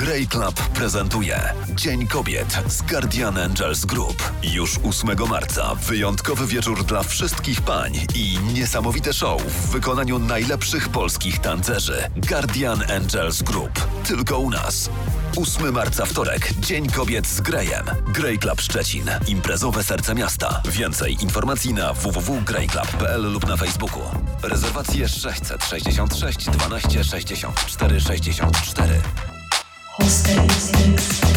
Grey Club prezentuje Dzień Kobiet z Guardian Angels Group. Już 8 marca wyjątkowy wieczór dla wszystkich pań i niesamowite show w wykonaniu najlepszych polskich tancerzy. Guardian Angels Group. Tylko u nas. 8 marca wtorek. Dzień Kobiet z Greyem. Grey Club Szczecin. Imprezowe serce miasta. Więcej informacji na www.greyclub.pl lub na Facebooku. Rezerwacje 666 12 64 64. Whatever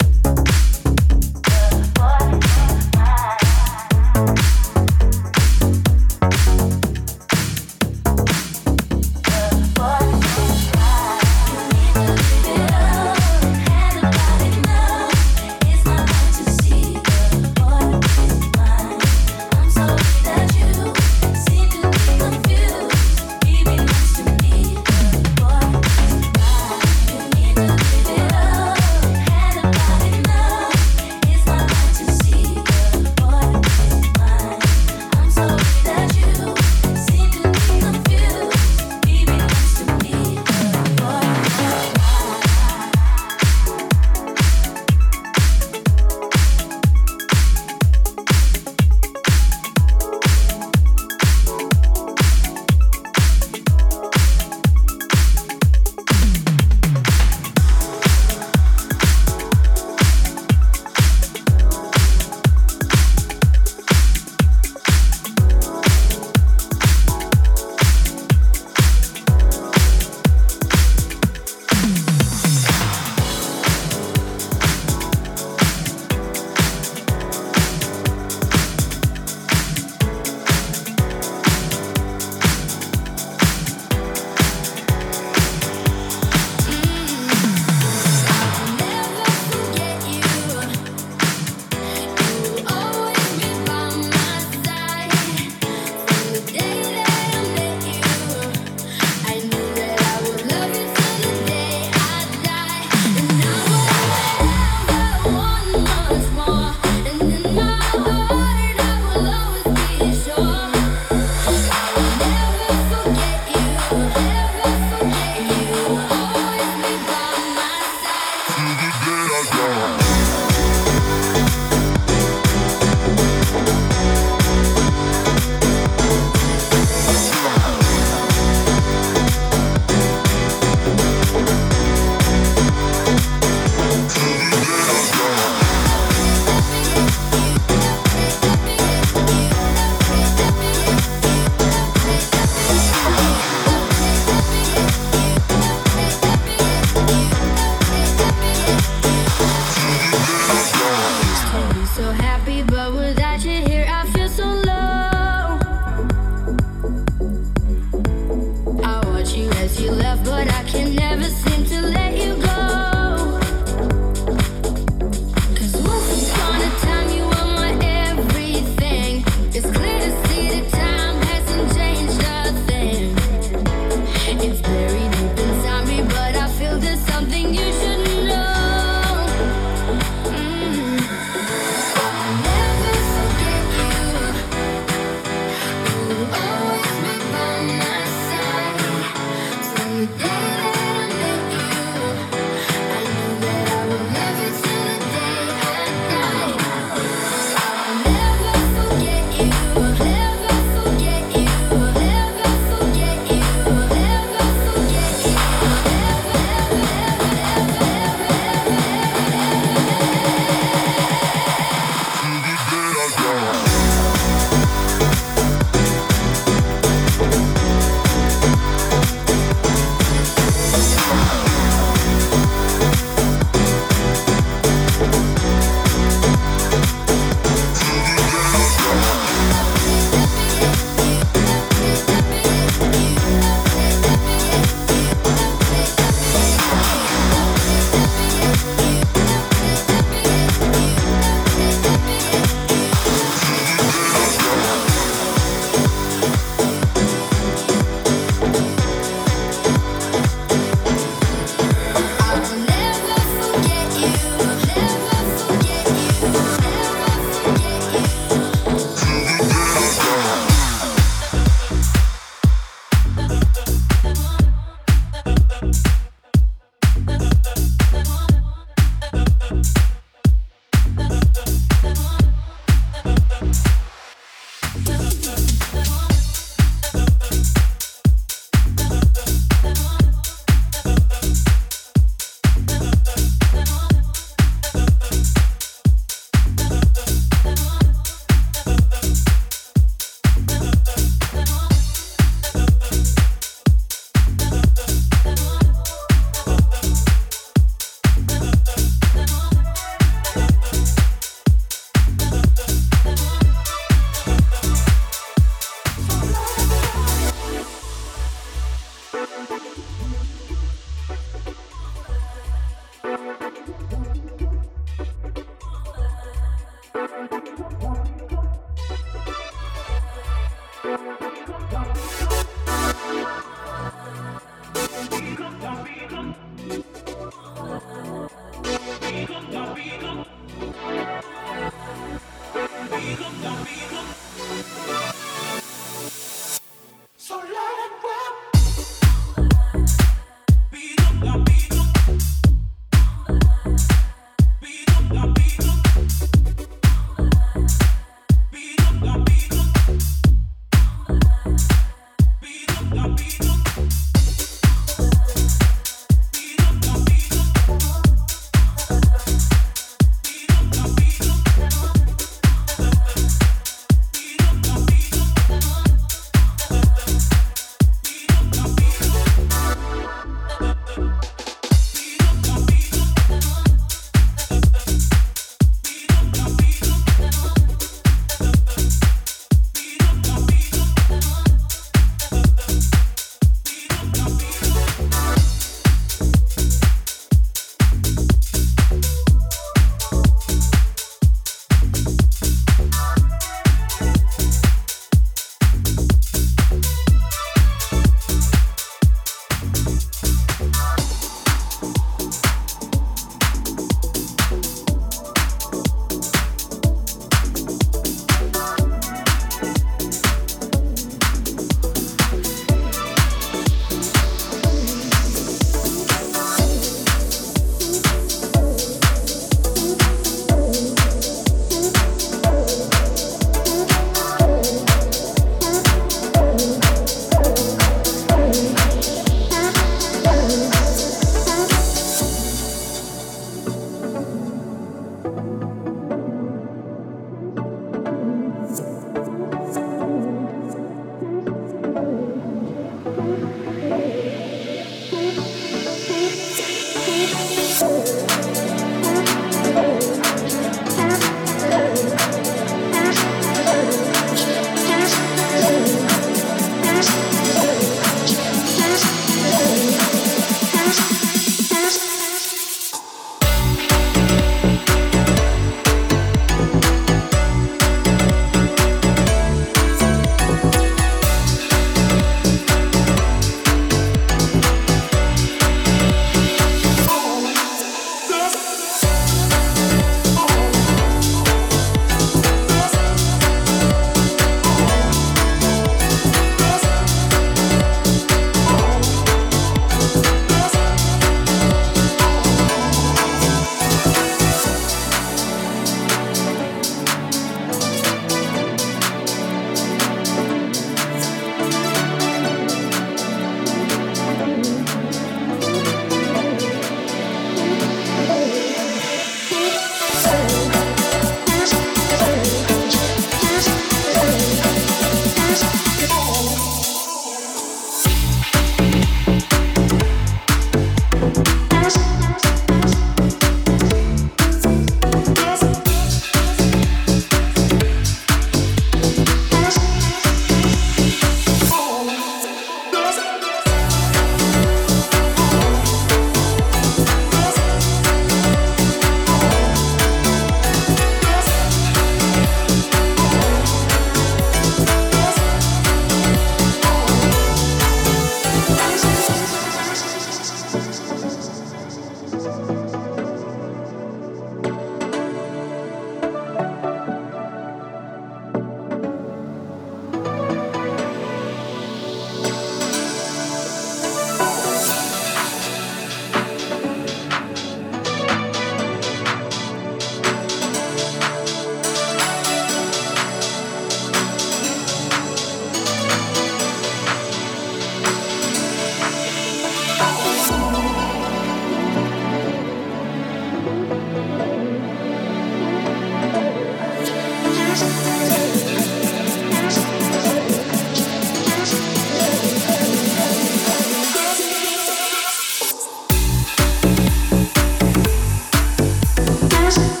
eyes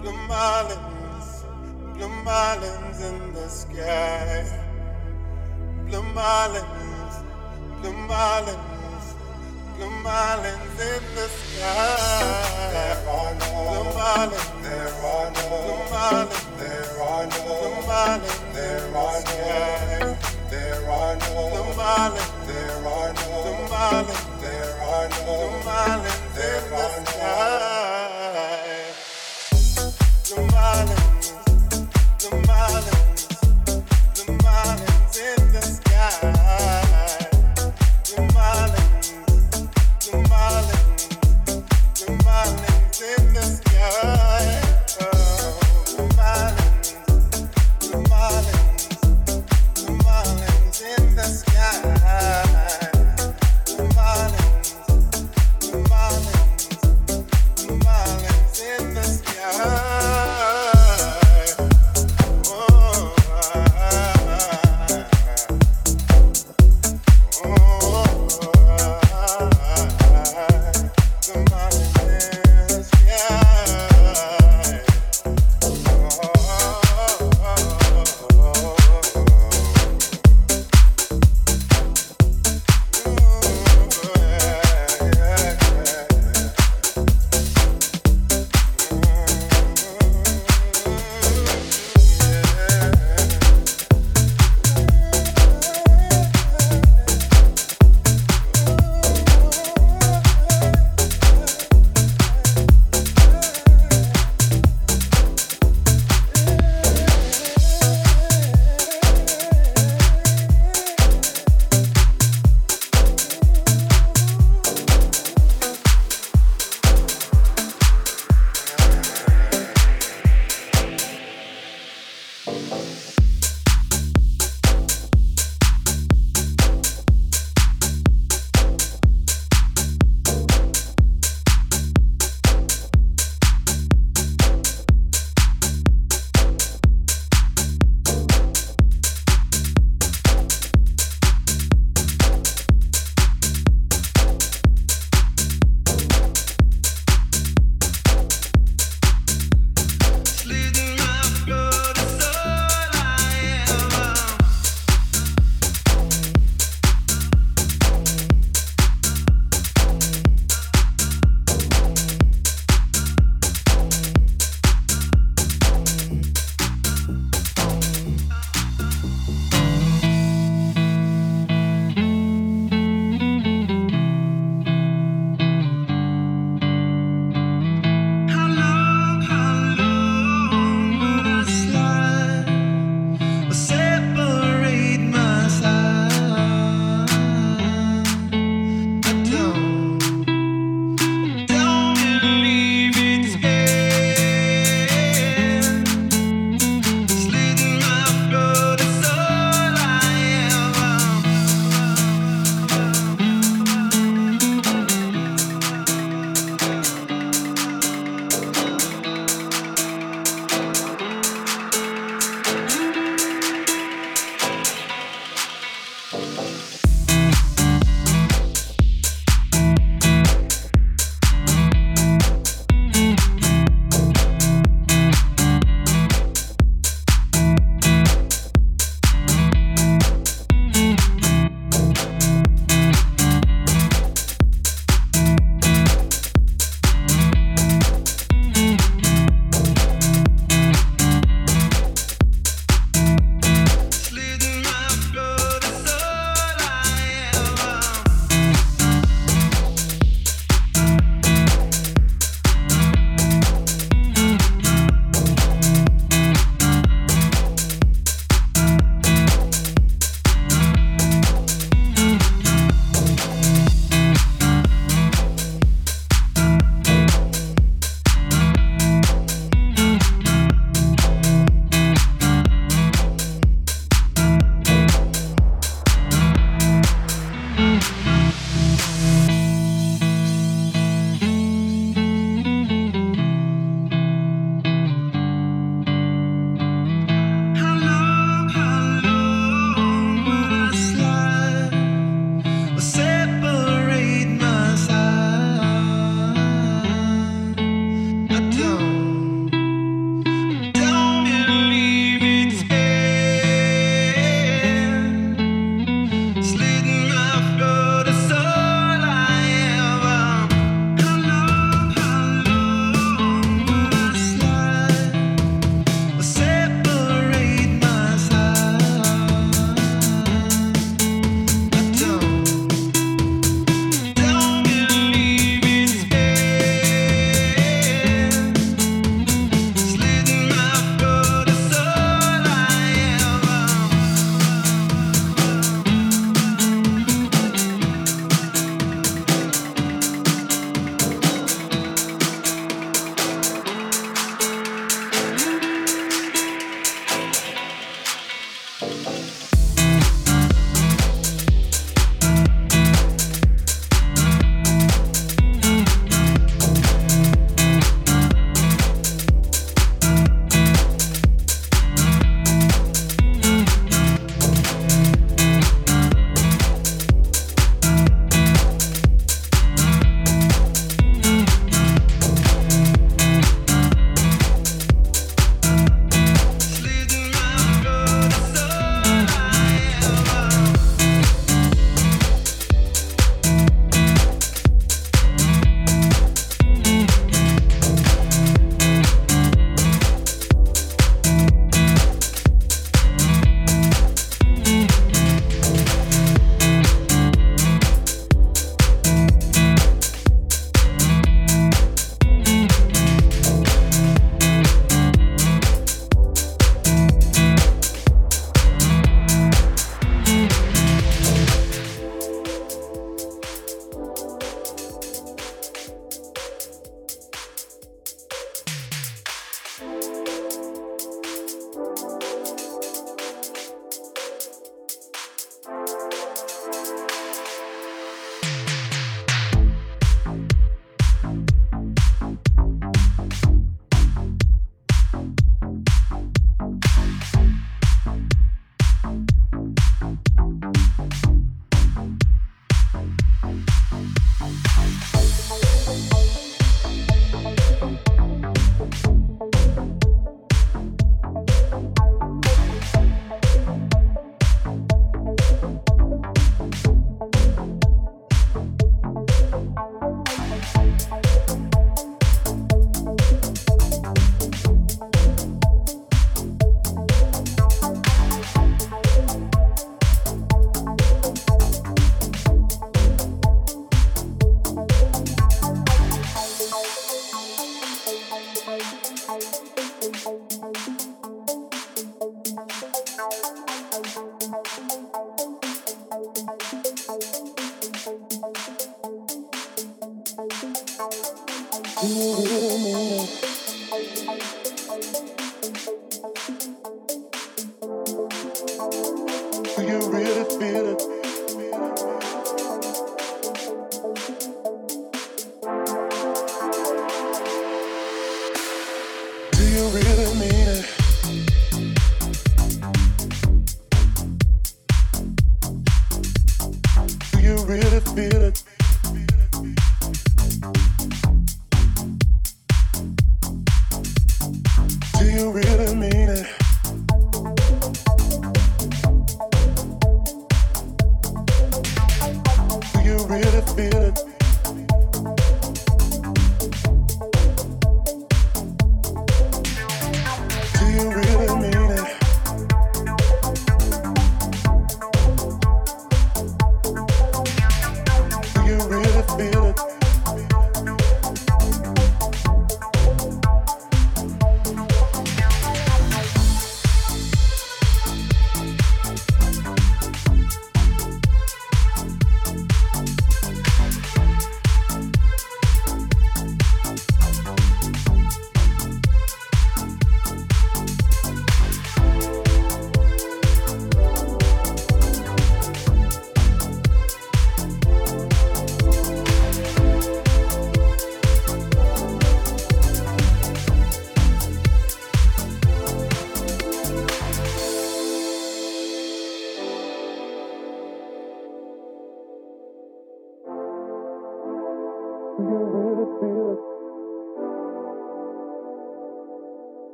blue marlins, blue marlins in the sky. Blue marlins, blue marlins, blue marlins in the sky. There are no blue marlins, there are no blue marlins, there are no blue marlins, there are no. There are no blue marlins, there are no blue marlins, there are no blue marlins in the sky. Blue marlins, blue marlins in the sky.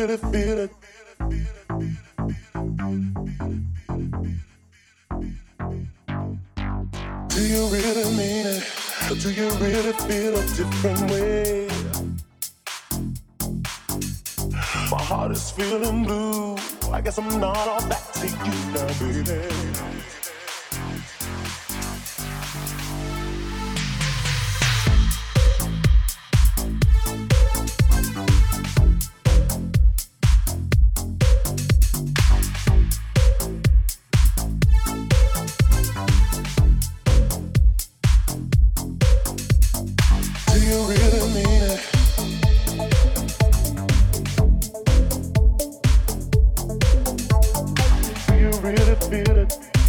really feel My heart is feeling